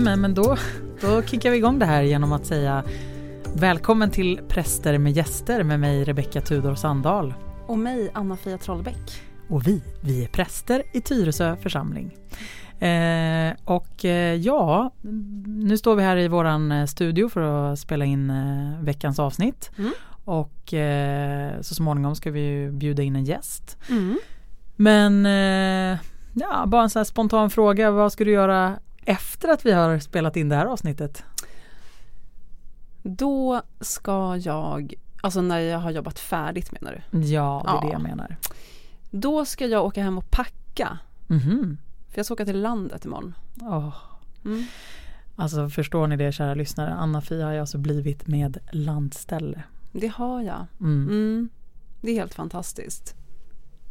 Mm, men då, då kickar vi igång det här genom att säga välkommen till Präster med gäster med mig Rebecka Tudor Sandahl. Och mig Anna-Fia Trollbäck. Och vi, vi är präster i Tyresö församling. Eh, och eh, ja, nu står vi här i våran eh, studio för att spela in eh, veckans avsnitt. Mm. Och eh, så småningom ska vi bjuda in en gäst. Mm. Men eh, ja, bara en sån här spontan fråga. Vad ska du göra efter att vi har spelat in det här avsnittet? Då ska jag, alltså när jag har jobbat färdigt menar du? Ja, det är Ja. det jag menar. Då ska jag åka hem och packa. Mhm. För jag ska åka till landet imorgon. Åh. Mm. Alltså förstår ni det kära lyssnare? Anna-Fia har ju alltså blivit med landställe. Det har jag. Mm. Mm. Det är helt fantastiskt.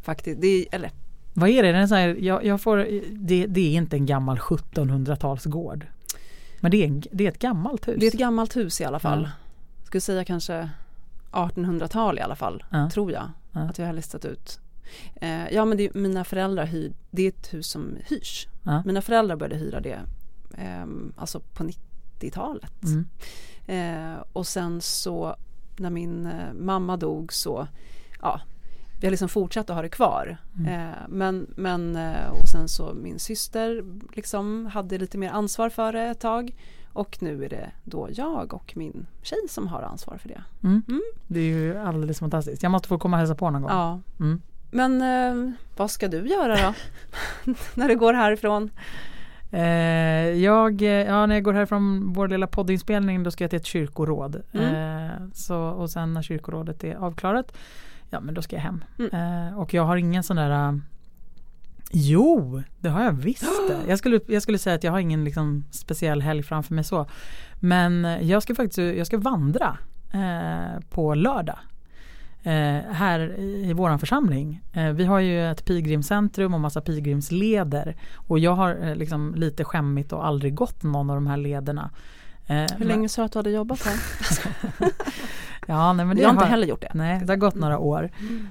Faktiskt. Det är, eller Vad är det? Den är så här, jag, jag får, det, det är inte en gammal 1700-talsgård. Men det är, en, det är ett gammalt hus. det är ett gammalt hus i alla fall. Ja. Skulle säga kanske 1800-tal i alla fall. Ja. Tror jag Ja. att jag har listat ut. Eh, ja men det, mina föräldrar hyr, det är ett hus som hyrs. Mina föräldrar började hyra det ehm, alltså på 90-talet. Mm. Eh, och sen så när min eh, mamma dog så ja, vi har liksom fortsatt att ha det kvar. Mm. Eh, men, men och sen så min syster liksom hade lite mer ansvar för det ett tag. Och nu är det då jag och min tjej som har ansvar för det. Mm. Mm. Det är ju alldeles fantastiskt. Jag måste få komma och hälsa på någon gång. Ja. Mm. Men eh, vad ska du göra då? när du går härifrån? Eh, jag, eh, ja, när jag går härifrån vår lilla poddinspelning då ska jag till ett kyrkoråd. Mm. Eh, så, och sen när kyrkorådet är avklarat, ja men då ska jag hem. Mm. Eh, och jag har ingen sån där eh, Jo, det har jag visst. Jag skulle, jag skulle säga att jag har ingen liksom, speciell helg framför mig så. Men eh, jag ska faktiskt jag ska vandra eh, på lördag. Eh, här i, i våran församling. Eh, vi har ju ett pilgrimscentrum och massa pilgrimsleder. Och jag har liksom lite skämmigt och aldrig gått någon av de här lederna. Eh, Hur länge sa du att du hade jobbat här? Ja, nej, men det jag har inte heller gjort det. Nej, det har gått några år.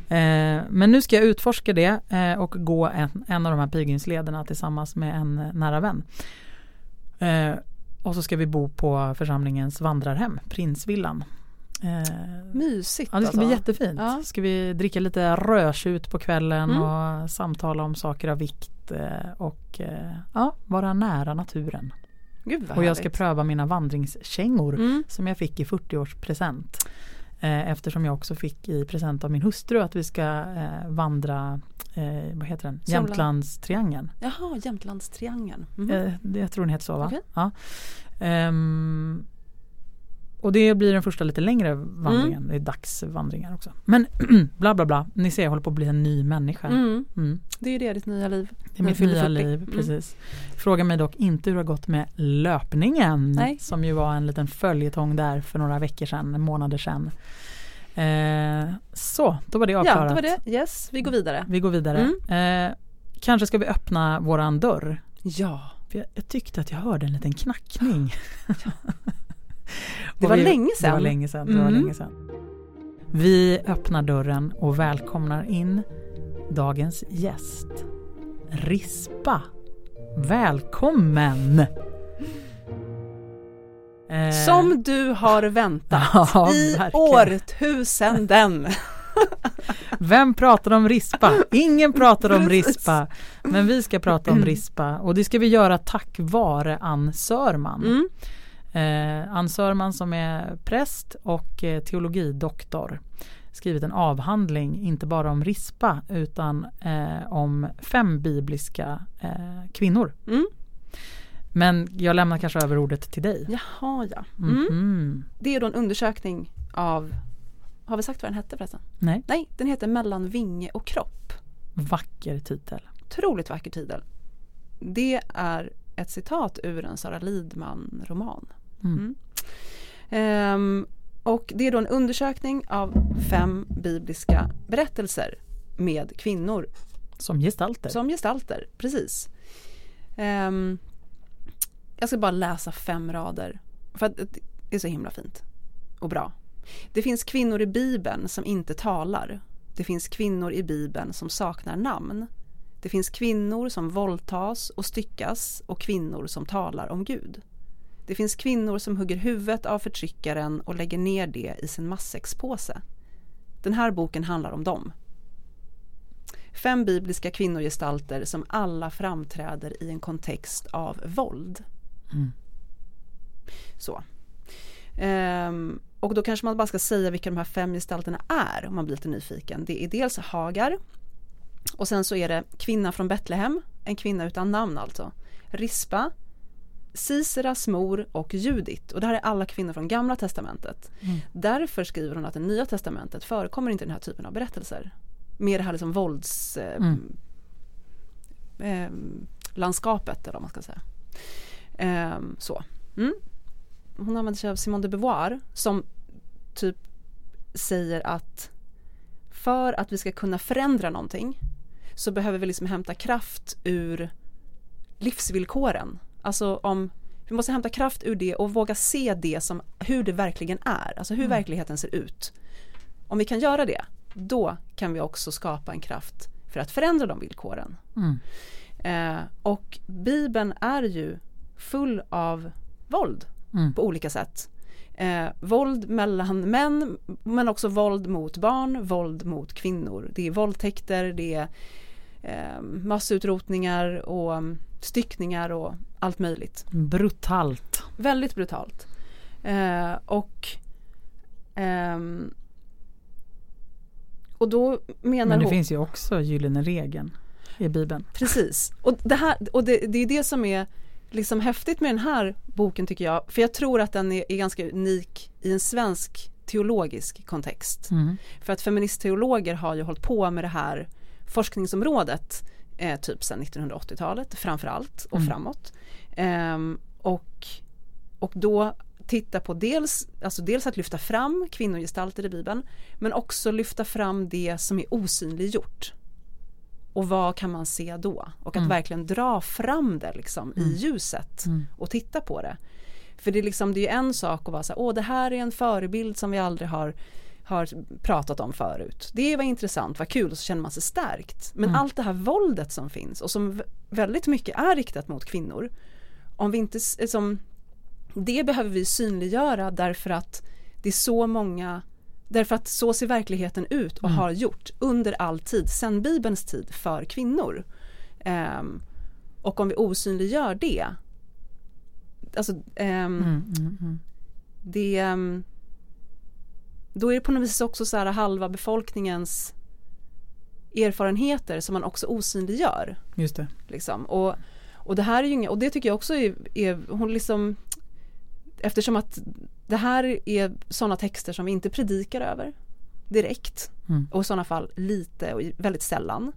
Eh, men nu ska jag utforska det eh, och gå en, en av de här pilgrimslederna tillsammans med en eh, nära vän. Eh, och så ska vi bo på församlingens vandrarhem, Prinsvillan. Eh, Mysigt ja, det ska alltså. bli jättefint. Ja. Ska vi dricka lite rödtjut på kvällen Mm. och samtala om saker av vikt eh, och ja, vara nära naturen. Gud Och jag ska härligt. pröva mina vandringskängor Mm. som jag fick i 40-årspresent. Eh, eftersom jag också fick i present av min hustru att vi ska eh, vandra, eh, vad heter den. Jämtlandstriangeln. Jaha, Jämtlandstriangeln. Mhm. Eh, det, jag tror den heter så va? Okej. Ja. Ehm, och det blir den första lite längre vandringen, Mm. det är dagsvandringar också. Men bla bla bla, ni ser jag håller på att bli en ny människa. Mm. Mm. Det är ju det, ditt nya liv. Det är mitt nya 40. liv, Mm. precis. Fråga mig dock inte hur det har gått med löpningen. Nej. Som ju var en liten följetong där för några veckor sedan, månader sedan. Eh, så, då var det Ja, avklarat. det var det. Yes, vi går vidare. Vi går vidare. Eh, kanske ska vi öppna våran dörr. Ja, För jag, jag tyckte att jag hörde en liten knackning. Det var vi- länge Det var sedan. länge sedan. Det var Mm. länge sedan. Vi öppnar dörren och välkomnar in dagens gäst. Rispa. Välkommen! Eh, som du har väntat Ja, i verkligen. årtusenden. Vem pratar om rispa? Ingen pratar om rispa. Men vi ska prata om rispa och det ska vi göra tack vare Ann Sörman. Mm. Eh, Ann Sörman som är präst och eh, teologidoktor skrivit en avhandling, inte bara om rispa utan eh, om fem bibliska eh, kvinnor. Mm. Men jag lämnar kanske över ordet till dig. Jaha, ja. Mm. Mhm. Det är då en undersökning av, har vi sagt vad den hette förresten? Nej, Nej, den heter Mellan vinge och kropp. vacker titel. Otroligt vacker titel. Det är ett citat ur en Sara Lidman-roman. Mm. Mm. Ehm, och det är då en undersökning av fem bibliska berättelser med kvinnor Som gestalter. som gestalter. Precis. Ehm, jag ska bara läsa fem rader. För att det är så himla fint och bra. Det finns kvinnor i Bibeln som inte talar. Det finns kvinnor i Bibeln som saknar namn. Det finns kvinnor som våldtas och styckas och kvinnor som talar om Gud. Det finns kvinnor som hugger huvudet av förtryckaren och lägger ner det i sin matsäckspåse. Den här boken handlar om dem. Fem bibliska kvinnogestalter som alla framträder i en kontext av våld. Mm. Så. Ehm, och då kanske man bara ska säga vilka de här fem gestalterna är om man blir lite nyfiken. Det är dels Hagar och sen så är det kvinna från Betlehem, en kvinna utan namn alltså. Rispa, Siseras mor och Judit och det här är alla kvinnor från gamla testamentet. Mm. Därför skriver hon att det nya testamentet förekommer inte den här typen av berättelser. Mer det här liksom vålds eh, Mm. eh, eller vad man ska säga. Eh, så. Mm. Hon använder sig av Simone de Beauvoir som typ säger att för att vi ska kunna förändra någonting så behöver vi liksom hämta kraft ur livsvillkoren. Alltså om vi måste hämta kraft ur det och våga se det som hur det verkligen är, alltså hur Mm. verkligheten ser ut. Om vi kan göra det, då kan vi också skapa en kraft för att förändra de villkoren. Mm. Eh, och Bibeln är ju full av våld Mm. på olika sätt. Eh, våld mellan män men också våld mot barn, våld mot kvinnor. Det är våldtäkter, det är eh, massutrotningar och mm, styckningar och allt möjligt. Brutalt. Väldigt brutalt. Eh, och ehm, och då menar Men det hon finns ju också gyllene regeln i Bibeln. Precis. Och, det, här, och det, det är det som är liksom häftigt med den här boken tycker jag. För jag tror att den är, är ganska unik i en svensk teologisk kontext. Mm. För att feministteologer har ju hållit på med det här forskningsområdet eh, typ sedan 1980-talet framförallt och Mm. framåt. Ehm, och, och då titta på dels, alltså dels att lyfta fram kvinnogestalter i Bibeln men också lyfta fram det som är osynliggjort. Och vad kan man se då? Och att Mm. verkligen dra fram det liksom i Mm. ljuset Mm. och titta på det. För det är, liksom, det är en sak att vara så här, åh det här är en förebild som vi aldrig har, har pratat om förut. Det var intressant, vad kul och så känner man sig stärkt. Men Mm. allt det här våldet som finns och som väldigt mycket är riktat mot kvinnor. Om vi inte, s- som, det behöver vi synliggöra därför att det är så många Därför att så ser verkligheten ut och Mm. har gjort under all tid, sedan Bibelns tid, för kvinnor. Ehm, och om vi osynliggör det, alltså Mm. Mm. Mm. det ehm, då är det på något vis också så här halva befolkningens erfarenheter som man också osynliggör. Just det. Liksom. Och, och det här är ju inga, och det tycker jag också är, är hon liksom eftersom att det här är sådana texter som vi inte predikar över direkt Mm. och i sådana fall lite och väldigt sällan.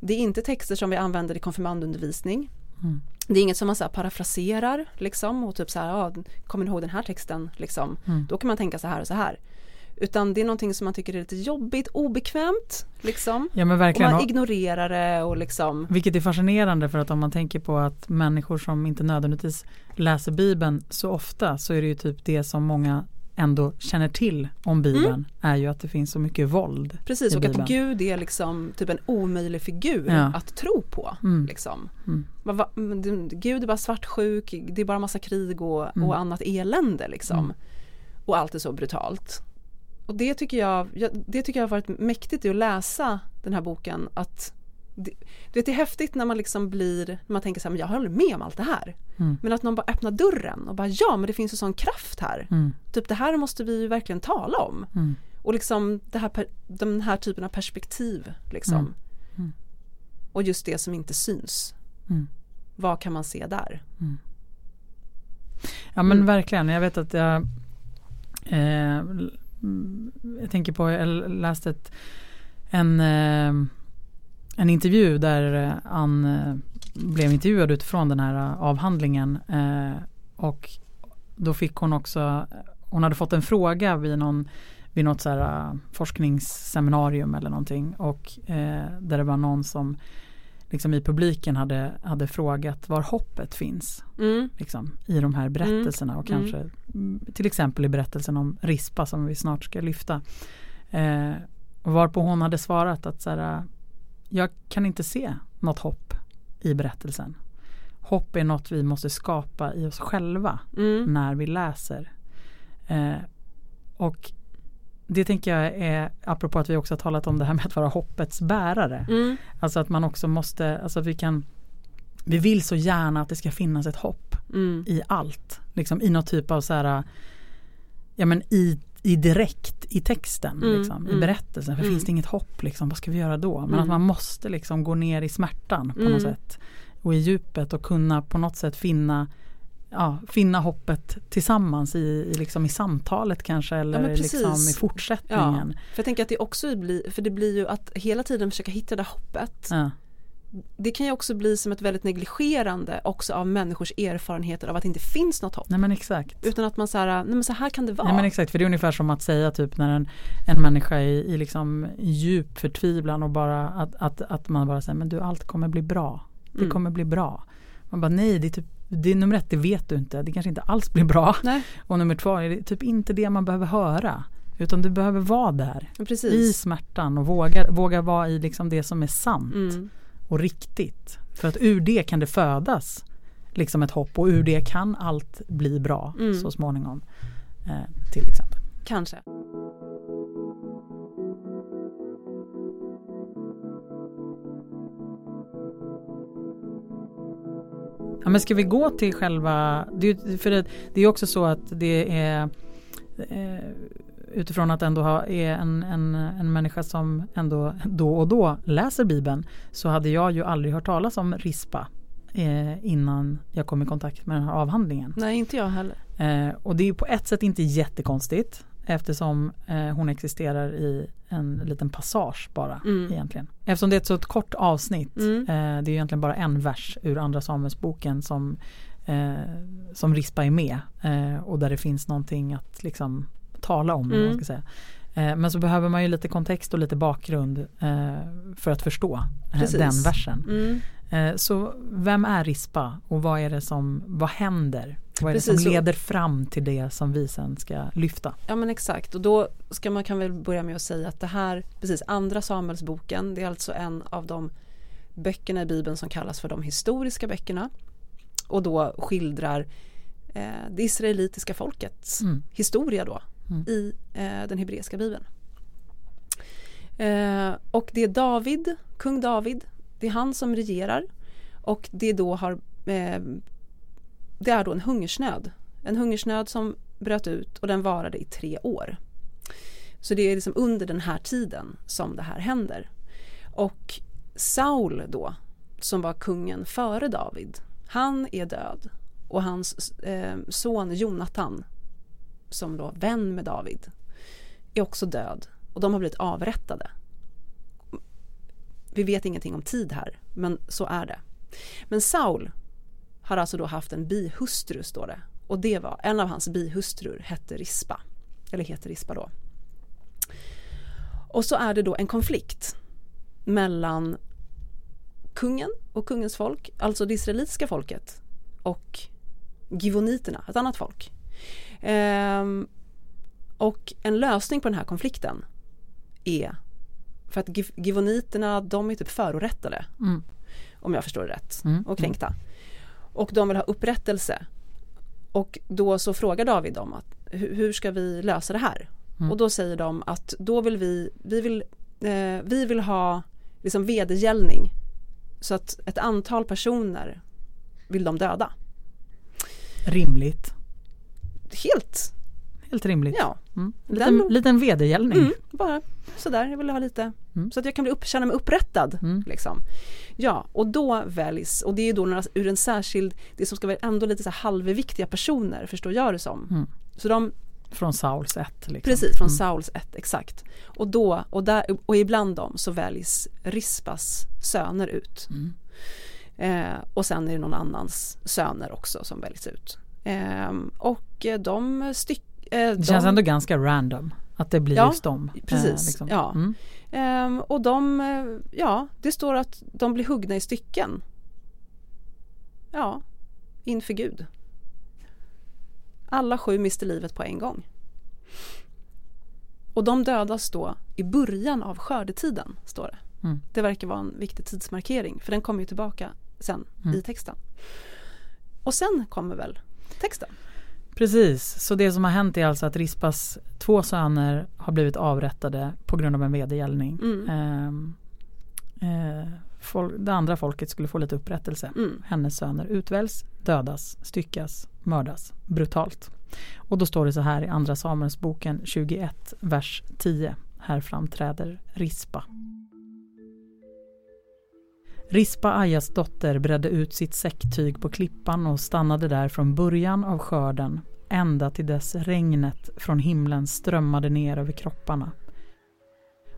Det är inte texter som vi använder i konfirmandundervisning. Mm. Det är inget som man så parafraserar liksom och typ så här, ja, kommer ni ihåg den här texten liksom? Mm. Då kan man tänka så här och så här. Utan det är någonting som man tycker är lite jobbigt, obekvämt liksom. Ja men Och verkligen. man Och- ignorerar det och liksom Vilket är fascinerande för att om man tänker på att människor som inte nödvändigtvis läser Bibeln så ofta så är det ju typ det som många ändå känner till om Bibeln är ju att det finns så mycket våld. Precis, och att Bibeln. Gud är liksom typ en omöjlig figur Ja. att tro på. Mm. Liksom. Mm. Va- Gud är bara svartsjuk, det är bara massa krig och, Mm. och annat elände liksom. Mm. Och allt är så brutalt. Och det tycker jag, det tycker jag har varit mäktigt i att läsa den här boken. Att det, du vet, det är häftigt när man liksom blir, när man tänker så här, men jag håller med om allt det här. Mm. Men att någon bara öppnar dörren och bara ja men det finns ju sån kraft här. Mm. Typ det här måste vi ju verkligen tala om. Mm. Och liksom det här, den här typen av perspektiv liksom. Mm. Mm. Och just det som inte syns. Mm. Vad kan man se där? Ja men verkligen. Jag vet att jag eh, Mm. Jag tänker på, jag läste ett, en, eh, en intervju där eh, han eh, blev intervjuad utifrån den här avhandlingen och då fick hon också Hon hade fått en fråga vid någon vid något så här forskningsseminarium eller någonting och där det var någon som liksom i publiken hade, hade frågat var hoppet finns Mm. liksom, i de här berättelserna och Mm. kanske mm, till exempel i berättelsen om Rispa som vi snart ska lyfta. Eh, och varpå hon hade svarat att så här, jag kan inte se något hopp i berättelsen. Hopp är något vi måste skapa i oss själva Mm. när vi läser. Eh, och det tänker jag är, apropå att vi också har talat om det här med att vara hoppets bärare. Mm. Alltså att man också måste, alltså vi kan vi vill så gärna att det ska finnas ett hopp Mm. i allt. Liksom i någon typ av så här, ja men i, i direkt i texten, Mm, liksom, i mm. berättelsen. För Mm. finns det inget hopp, liksom, vad ska vi göra då? Men Mm. att man måste liksom gå ner i smärtan på något sätt. Och i djupet och kunna på något sätt finna Ja, finna hoppet tillsammans i, i, liksom i samtalet kanske eller precis. liksom i fortsättningen. För jag tänker att det också blir, för det blir ju att hela tiden försöka hitta det där hoppet. Ja. Det kan ju också bli som ett väldigt negligerande också av människors erfarenheter av att det inte finns något hopp. Nej men exakt. Utan att man så här, nej men så här kan det vara. Nej men exakt, för det är ungefär som att säga typ när en, en människa är i, i liksom djup förtvivlan och bara att, att, att man bara säger men du allt kommer bli bra. Det Mm. kommer bli bra. Man bara nej, det är, typ, det är nummer ett, det vet du inte. Det kanske inte alls blir bra. Nej, Och nummer två är det typ inte det man behöver höra. Utan du behöver vara där men i precis. smärtan och våga, våga vara i liksom det som är sant Mm. och riktigt. För att ur det kan det födas liksom ett hopp och ur det kan allt bli bra Mm. så småningom. Eh, till exempel. Kanske. Ja, men ska vi gå till själva, det är, för det, det är också så att det är eh, utifrån att ändå ha, är en, en, en människa som ändå då och då läser Bibeln så hade jag ju aldrig hört talas om rispa eh, innan jag kom i kontakt med den här avhandlingen. Nej, inte jag heller. Eh, och det är på ett sätt inte jättekonstigt eftersom eh, hon existerar i en liten passage bara Mm. egentligen. Eftersom det är ett så kort avsnitt, Mm. eh, det är egentligen bara en vers ur Andra Samuelsboken som, eh, som Rispa är med eh, och där det finns någonting att liksom tala om. vad Man Mm. ska säga. Eh, men så behöver man ju lite kontext och lite bakgrund eh, för att förstå den versen. Eh, Så vem är Rispa och vad är det som, vad händer? Vad är det Precis, som och- leder fram till det som vi sen ska lyfta? Ja men exakt och då ska man kan väl börja med att säga att det här, precis andra Samuelsboken, det är alltså en av de böckerna i Bibeln som kallas för de historiska böckerna och då skildrar eh, det israelitiska folkets Mm. historia då Mm. i eh, den hebreiska bibeln. Eh, och det är David, kung David, det är han som regerar och det då har eh, det är då en hungersnöd. En hungersnöd som bröt ut och den varade i tre år. Så det är liksom under den här tiden som det här händer. Och Saul då, som var kungen före David, han är död. Och hans eh, son Jonathan, som då vän med David, är också död. Och de har blivit avrättade. Vi vet ingenting om tid här, men så är det. Men Saul har alltså då haft en bihustru står det. Och det var, en av hans bihustrur hette Rispa. Eller heter Rispa då. Och så är det då en konflikt mellan kungen och kungens folk, alltså det israelitiska folket och givoniterna, ett annat folk. Ehm, och en lösning på den här konflikten är för att giv- givoniterna de är typ förorättade Mm. om jag förstår det rätt Mm. och kränkta. Och de vill ha upprättelse. Och då så frågar David dem att hur, hur ska vi lösa det här? Mm. Och då säger de att då vill vi, vi vill, eh, vi vill ha liksom vedergällning. Så att ett antal personer vill de döda. Rimligt. Helt, Helt rimligt. ja. Mm. Den- Liten, liten vedergällning. Mm, bara sådär, jag vill ha lite. Mm. Så att jag kan bli upp, känna mig upprättad. Mm. Liksom. Ja, och då väljs, och det är då några, ur en särskild, det som ska vara ändå lite så halvviktiga personer, förstår jag det som. Mm. Så de, Från Sauls ett. Liksom. precis, från Mm. Sauls ett, exakt. Och då, och, där, och ibland dem så väljs Rispas söner ut. Mm. Eh, och sen är det någon annans söner också som väljs ut. Eh, och de styck, eh, Det de, känns ändå ganska random att det blir Ja, just dem. eh, precis. Ja. Mm. Ehm, och de, eh, ja, det står att de blir huggna i stycken. Ja, inför Gud. Alla sju mister livet på en gång. Och de dödas då i början av skördetiden, står det. Mm. Det verkar vara en viktig tidsmarkering för den kommer ju tillbaka sen Mm. i texten. Och sen kommer väl texten? Precis, så det som har hänt är alltså att Rispas två söner har blivit avrättade på grund av en vedergällning. Mm. Ehm, eh, fol- det andra folket skulle få lite upprättelse. Mm. Hennes söner utväljs, dödas, styckas, mördas brutalt. Och då står det så här i Andra Samuelsboken 21, vers 10. Här framträder Rispa. Rispa Ajas dotter bredde ut sitt säcktyg på klippan och stannade där från början av skörden ända till dess regnet från himlen strömmade ner över kropparna.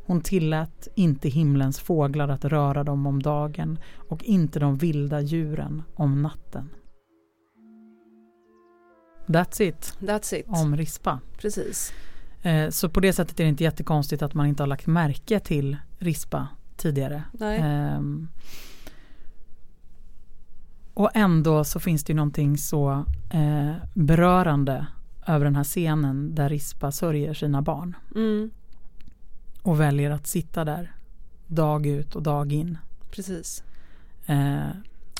Hon tillät inte himlens fåglar att röra dem om dagen och inte de vilda djuren om natten. That's it That's it. om Rispa. Precis. Eh, så på det sättet är det inte jättekonstigt att man inte har lagt märke till Rispa tidigare. Ehm, och ändå så finns det ju någonting så eh, berörande över den här scenen där Rispa sörjer sina barn Mm. och väljer att sitta där dag ut och dag in. Precis. Eh,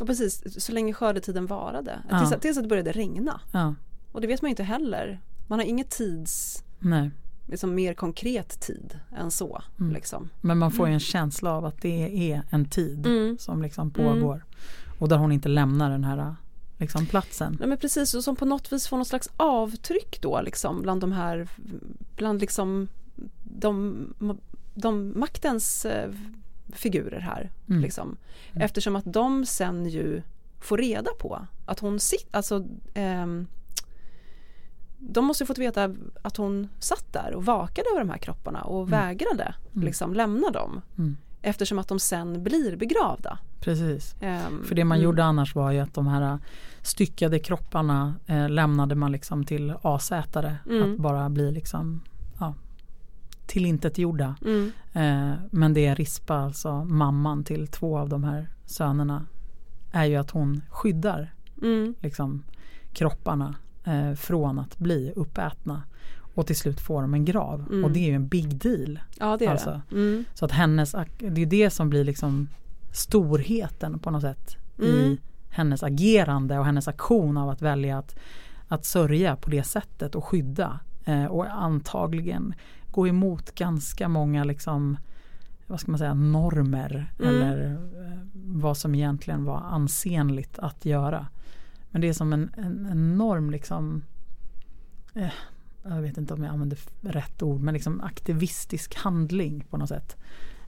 Och precis, så länge skördetiden varade. Ja. Tills, tills det började regna. ja, Och det vet man ju inte heller. Man har inget tids, nej. Liksom mer konkret tid än så. Mm. Liksom. Men man får ju en känsla av att det är en tid Mm. som liksom pågår. Och där hon inte lämnar den här liksom, platsen. Nej men precis, och som på något vis får något slags avtryck då liksom bland de här, bland liksom de, de maktens eh, figurer här. Mm. Liksom. Eftersom att de sen ju får reda på att hon sitter, alltså ehm, de måste fått veta att hon satt där och vakade över de här kropparna och vägrade Mm. liksom lämna dem. Mm. Eftersom att de sen blir begravda. Precis. Ehm, För det man mm. gjorde annars var ju att de här styckade kropparna eh, lämnade man liksom till asätare. Mm. Att bara bli liksom ja, tillintetgjorda. Mm, Eh, men det är Rispa, alltså mamman till två av de här sönerna, är ju att hon skyddar mm, liksom, kropparna eh, från att bli uppätna. Och till slut får de en grav. Mm. Och det är ju en big deal. ja det är Alltså, det. Mm, Så att hennes, det är det som blir liksom storheten på något sätt Mm. i hennes agerande och hennes aktion av att välja att, att sörja på det sättet och skydda. Eh, och antagligen gå emot ganska många liksom, vad ska man säga, normer Mm. eller eh, vad som egentligen var ansenligt att göra. Men det är som en, en enorm liksom eh, jag vet inte om jag använder rätt ord, men liksom aktivistisk handling på något sätt.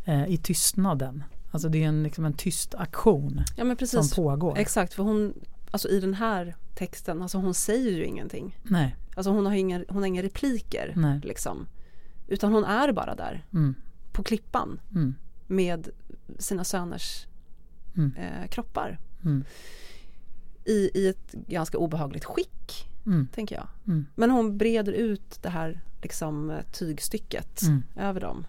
Eh, I tystnaden. Alltså det är en, liksom en tyst aktion ja som pågår. Exakt, för hon, alltså i den här texten, alltså hon säger ju ingenting. Nej, Alltså hon har inga, hon har inga repliker Nej. liksom. Utan hon är bara där mm, på klippan mm, med sina söners Mm. eh, kroppar. I, I ett ganska obehagligt skick, mm, tänker jag. mm, Men hon breder ut det här liksom, tygstycket Mm. över dem.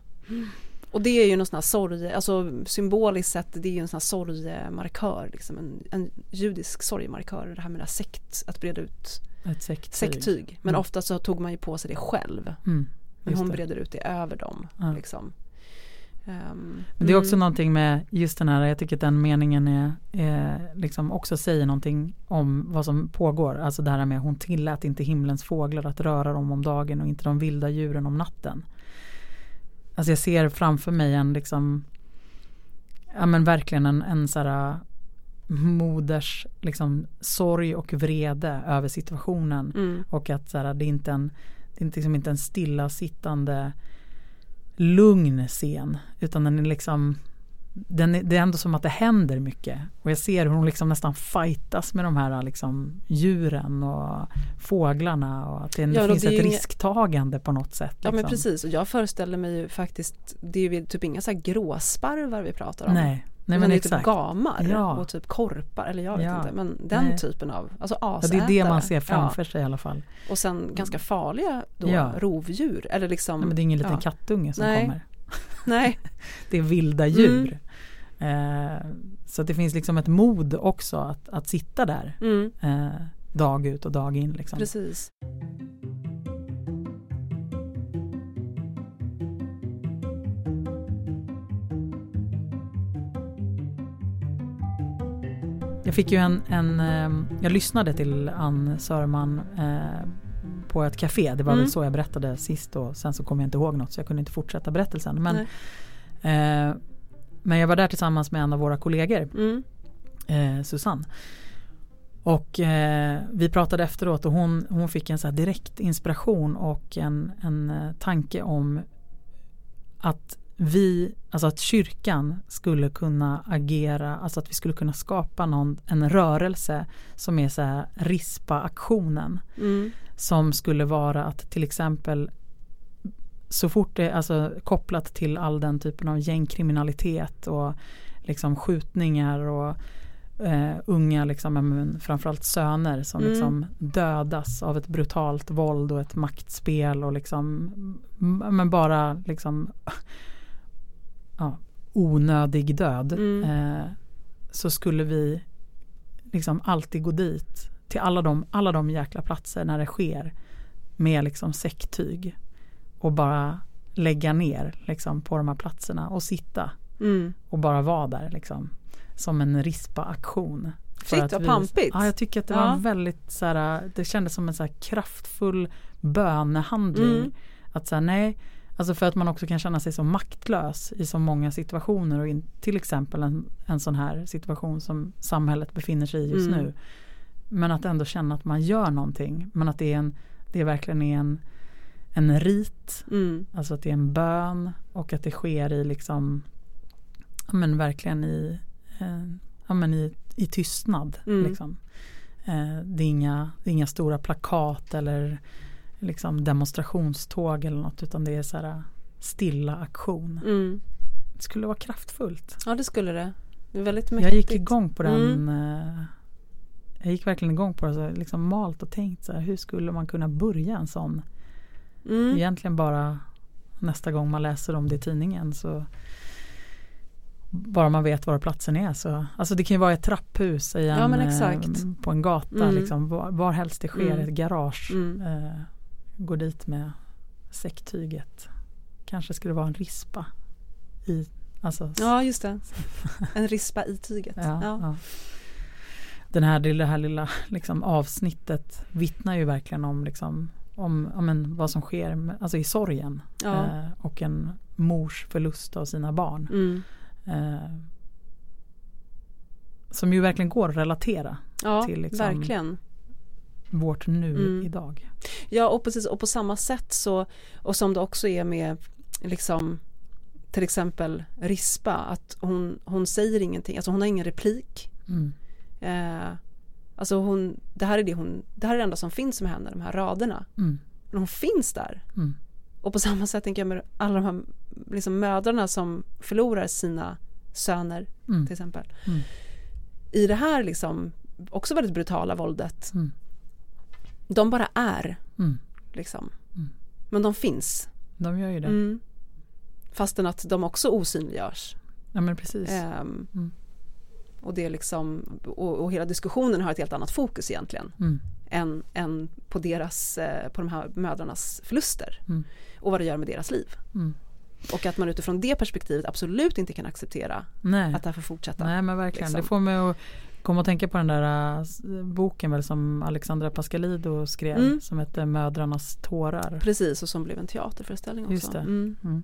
Och det är ju någon sån här sorg, alltså symboliskt sett, det är ju en sån här sorgemarkör, liksom en, en judisk sorgemarkör, det här med det sekt, att breda ut ett säcktyg. säcktyg. Men Mm. ofta så tog man ju på sig det själv. Mm, Men hon breder ut det över dem. Ja. Liksom. Men det är också mm, någonting med just den här, jag tycker att den meningen är, är liksom också säger någonting om vad som pågår. Alltså det här med hon tillät inte himlens fåglar att röra dem om dagen och inte de vilda djuren om natten. Alltså jag ser framför mig en liksom, ja men verkligen en, en så här moders liksom sorg och vrede över situationen. Mm, Och att så här, det är inte en, det är liksom inte en stillasittande lugn scen. Utan den är liksom den är, det är ändå som att det händer mycket. Och jag ser hur hon liksom nästan fightas med de här liksom djuren och fåglarna. Och att det Ja, finns det ett inga- risktagande på något sätt. Ja men liksom. precis och jag föreställer mig ju faktiskt Det är ju typ inga så här gråsparvar vi pratar om Nej, nej men det är exakt. typ gamar Ja. och typ korpar eller jag vet Ja. inte men den Nej. typen av Alltså ja, asätare det är det man ser framför sig i alla fall. ja. Och sen ganska farliga då Ja. rovdjur eller liksom Nej, men det är ingen liten ja. kattunge som Nej. kommer. Nej Det är vilda djur. Eh, så det finns liksom ett mod också att, att sitta där mm, eh, dag ut och dag in. Liksom. precis jag fick ju en, en eh, jag lyssnade till Ann Sörman eh, på ett café. Det var Mm. väl så jag berättade sist och sen så kommer jag inte ihåg något så jag kunde inte fortsätta berättelsen. Men, eh, men jag var där tillsammans med en av våra kollegor, Mm. eh, Susanne. Och eh, vi pratade efteråt och hon, hon fick en så direkt inspiration och en, en eh, tanke om att vi, alltså att kyrkan skulle kunna agera, alltså att vi skulle kunna skapa någon, en rörelse som är så här rispa-aktionen. Mm. Som skulle vara att till exempel så fort det är alltså kopplat till all den typen av gängkriminalitet och liksom skjutningar och eh, unga, liksom, men framförallt söner som Mm. liksom dödas av ett brutalt våld och ett maktspel och liksom men bara liksom ja, onödig död Mm. eh, så skulle vi liksom alltid gå dit till alla de, alla de jäkla platser när det sker med liksom säcktyg och bara lägga ner liksom på de här platserna och sitta Mm. och bara vara där liksom som en rispa-aktion. Shit, vad pampigt. Ja, jag tycker att det Ja. var väldigt så här, det kändes som en så här kraftfull bönehandling. Mm. Att säga nej, alltså för att man också kan känna sig så maktlös i så många situationer och in, till exempel en, en sån här situation som samhället befinner sig i just Mm. nu. Men att ändå känna att man gör någonting, men att det är en, det verkligen är en, en rit, Mm. alltså att det är en bön och att det sker i liksom, men verkligen i, eh, ja men i, i tystnad. Mm. Liksom. Eh, det, är inga, det är inga stora plakat eller liksom demonstrationståg eller något utan det är så här stilla aktion. Mm. Det skulle vara kraftfullt. Ja det skulle det. Det är väldigt Jag mäktigt. gick igång på den. Mm. eh, Jag gick verkligen igång på det. Så liksom malt och tänkt så här, hur skulle man kunna börja en sån? Mm. Egentligen bara nästa gång man läser om det i tidningen så bara man vet var platsen är så alltså det kan ju vara ett trapphus i en, Ja, exakt. på en gata Mm. liksom, var, var helst det sker, Mm. ett garage Mm. eh, går dit med säcktyget kanske skulle vara en rispa i alltså, Ja just det. En rispa i tyget. Ja, Ja. ja. Den här, det här lilla liksom, avsnittet vittnar ju verkligen om, liksom, om ja, men, vad som sker med, alltså i sorgen Ja. eh, och en mors förlust av sina barn. Mm. Eh, som ju verkligen går att relatera till liksom- verkligen. Vårt nu Mm. idag. Ja och precis och på samma sätt så och som det också är med liksom till exempel Rispa att hon, hon säger ingenting, alltså hon har ingen replik. Mm. Eh, alltså hon, det här är det hon, det här är det enda som finns med henne, de här raderna. Mm. Men hon finns där. Mm. Och på samma sätt tänker jag med alla de här liksom mödrarna som förlorar sina söner Mm. till exempel. Mm. I det här liksom också väldigt brutala våldet. De bara är Mm. liksom. Mm. Men de finns. De gör ju det. Mm. Fastän att de också osynliggörs. Ja men precis. Ehm, Mm. Och det är liksom, och, och hela diskussionen har ett helt annat fokus egentligen. Mm. Än, än på deras, eh, på de här mödrarnas förluster. Mm. Och vad det gör med deras liv. Mm. Och att man utifrån det perspektivet absolut inte kan acceptera Nej. att det här får fortsätta. Nej men verkligen. liksom. Det får mig att komma att tänka på den där äh, boken väl som Alexandra Pascalido skrev Mm. som heter Mödrarnas tårar. Precis, och som blev en teaterföreställning också. Just det. Mm. Mm.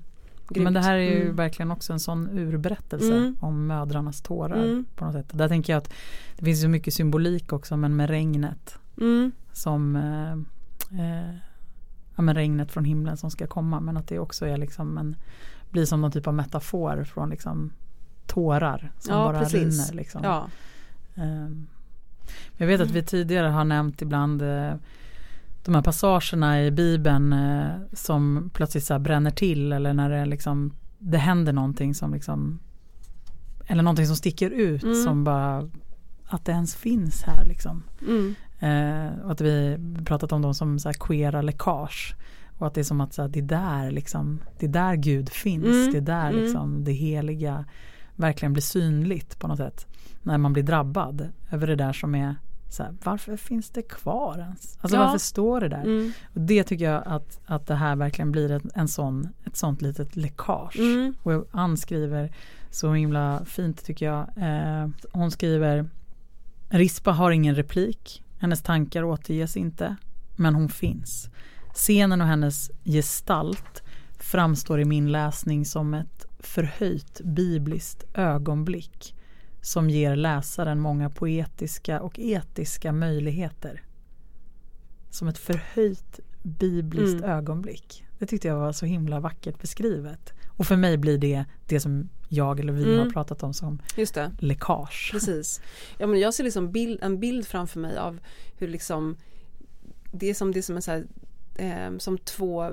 Men det här är ju Mm. verkligen också en sån urberättelse Mm. om mödrarnas tårar Mm. på något sätt. Där tänker jag att det finns så mycket symbolik också men med regnet som eh, eh, ja, men regnet från himlen som ska komma men att det också är liksom en blir som någon typ av metafor från liksom tårar som Ja, bara precis. rinner liksom. Ja. Ehm, Jag vet att vi tidigare har nämnt ibland eh, de här passagerna i Bibeln eh, som plötsligt så bränner till eller när det liksom det händer någonting som liksom eller någonting som sticker ut Mm. som bara att det ens finns här liksom. Mm. Eh, och att vi pratat om dem som så här queera läckage. Och att det är som att så här, det är där liksom, det är där Gud finns. Mm, Det är där mm. liksom det heliga verkligen blir synligt på något sätt. När man blir drabbad över det där som är så här, varför finns det kvar ens? Alltså Ja. varför står det där? Mm. Och det tycker jag att, att det här verkligen blir en, en sån, ett sånt litet läckage. Mm. Och Ann skriver så himla fint tycker jag. Eh, hon skriver Rispa har ingen replik, hennes tankar återges inte, men hon finns. Scenen och hennes gestalt framstår i min läsning som ett förhöjt bibliskt ögonblick som ger läsaren många poetiska och etiska möjligheter. Som ett förhöjt bibliskt Mm. ögonblick. Det tyckte jag var så himla vackert beskrivet. Och för mig blir det det som jag eller vi Mm. har pratat om som Just det. läckage. Precis. Ja, men jag ser liksom bild, en bild framför mig av hur liksom det är som, det är som, en så här, eh, som två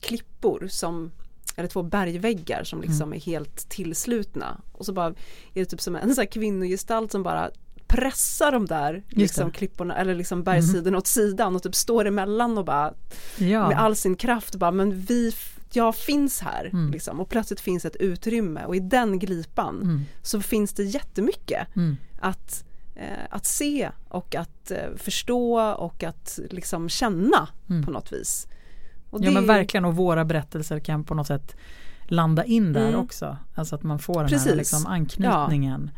klippor som eller två bergväggar som liksom Mm. är helt tillslutna och så bara är det typ som en så här kvinnogestalt som bara pressar de där liksom, klipporna eller liksom bergssidorna åt sidan och typ står emellan och bara Ja. med all sin kraft bara men vi jag finns här Mm. liksom och plötsligt finns ett utrymme och i den glipan Mm. så finns det jättemycket Mm. att, eh, att se och att eh, förstå och att liksom känna Mm. på något vis. Och Ja men verkligen och våra berättelser kan på något sätt landa in där Mm. också. Alltså att man får den här Precis. liksom anknytningen.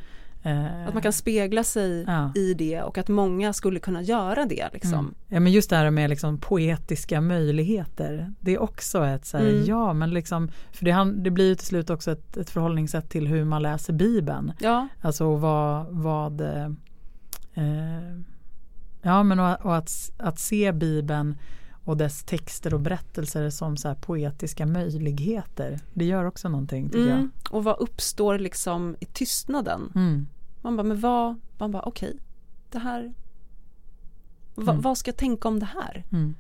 Eh, Att man kan spegla sig Ja. i det och att många skulle kunna göra det liksom. Mm. Ja men just det här med liksom poetiska möjligheter. Det är också ett så här, Mm. ja men liksom, för det, det blir ju till slut också ett, ett förhållningssätt till hur man läser Bibeln. Ja, Alltså vad, vad eh, eh, ja men och, och att, att se Bibeln och dess texter och berättelser som så här poetiska möjligheter. Det gör också någonting tycker jag. mm. och vad uppstår liksom i tystnaden? Mm. Man bara, men vad, man bara okej, det här, va, Mm. vad ska jag tänka om det här? Mm.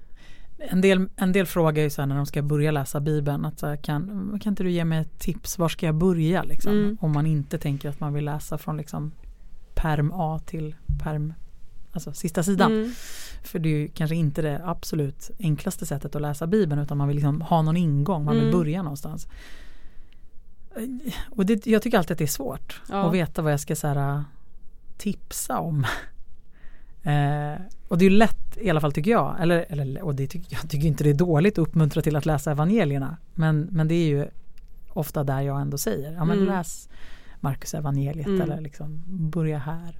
En, del, en del frågar ju så här när de ska börja läsa Bibeln att så här, kan, kan inte du ge mig ett tips, var ska jag börja liksom? Mm. Om man inte tänker att man vill läsa från liksom perm A till perm, alltså sista sidan. Mm. För det är ju kanske inte det absolut enklaste sättet att läsa Bibeln utan man vill liksom ha någon ingång, man vill Mm. börja någonstans. Och det, jag tycker alltid att det är svårt Ja. att veta vad jag ska så här, tipsa om. Eh, och det är ju lätt i alla fall tycker jag, eller, eller och det tycker, jag tycker inte det är dåligt att uppmuntra till att läsa evangelierna. Men, men det är ju ofta där jag ändå säger, ja men Mm. läs Markus evangeliet Mm. eller liksom börja här.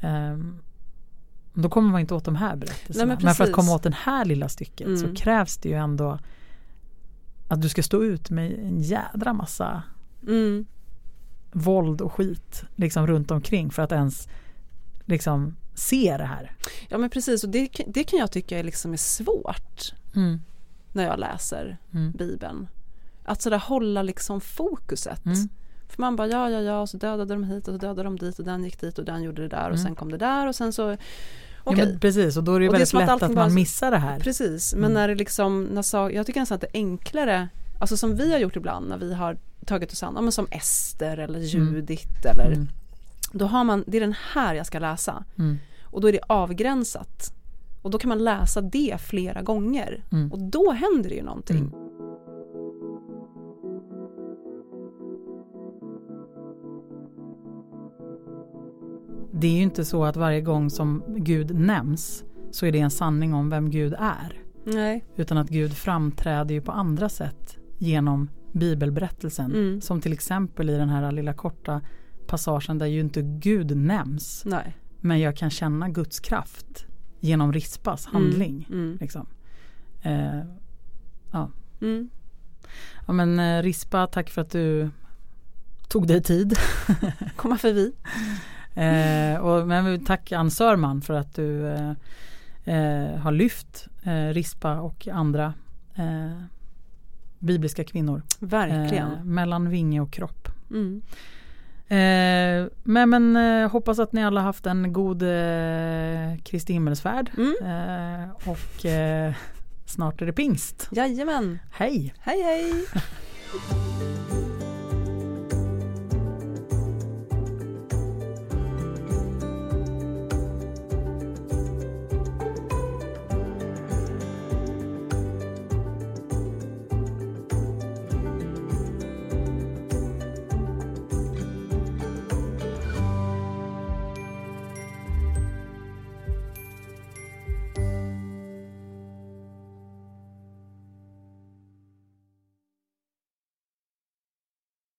Ehm, då kommer man inte åt de här berättelserna. Nej, men men, för att komma åt det här lilla stycket Mm. så krävs det ju ändå att du ska stå ut med en jädra massa Mm. våld och skit liksom runt omkring för att ens liksom se det här. Ja men precis och det, det kan jag tycka är, liksom är svårt Mm. när jag läser Mm. Bibeln. Att sådär hålla liksom fokuset. Mm. För man bara ja ja ja och så dödade de hit och så dödade de dit och den gick dit och den gjorde det där och Mm. sen kom det där och sen så Ja, okej. men precis och då är det ju Och det väldigt att lätt att, allting man missar det här. Precis, men Mm. när det liksom, när så, jag tycker nästan att det är enklare, alltså som vi har gjort ibland när vi har tagit oss an, ja, men som Ester eller Judit eller Mm. då har man, det är den här jag ska läsa Mm. och då är det avgränsat och då kan man läsa det flera gånger Mm. och då händer det ju någonting. Det är ju inte så att varje gång som Gud nämns så är det en sanning om vem Gud är. Nej. Utan att Gud framträder ju på andra sätt genom bibelberättelsen. Mm. Som till exempel i den här lilla korta passagen där ju inte Gud nämns. Nej. Men jag kan känna Guds kraft genom Rispas handling. Mm. Liksom. Eh, ja. Mm. ja men eh, Rispa, tack för att du tog dig tid. Komma förbi. Eh, och, men tack Ann Sörman för att du eh, eh, har lyft eh, Rispa och andra eh, bibliska kvinnor. Verkligen. Mellan vinge och kropp. Mm. Eh, men men eh, hoppas att ni alla haft en god eh, Kristi himmelsfärd. Mm. Eh, och snart är det pingst. Jajamän. Hej! Hej hej.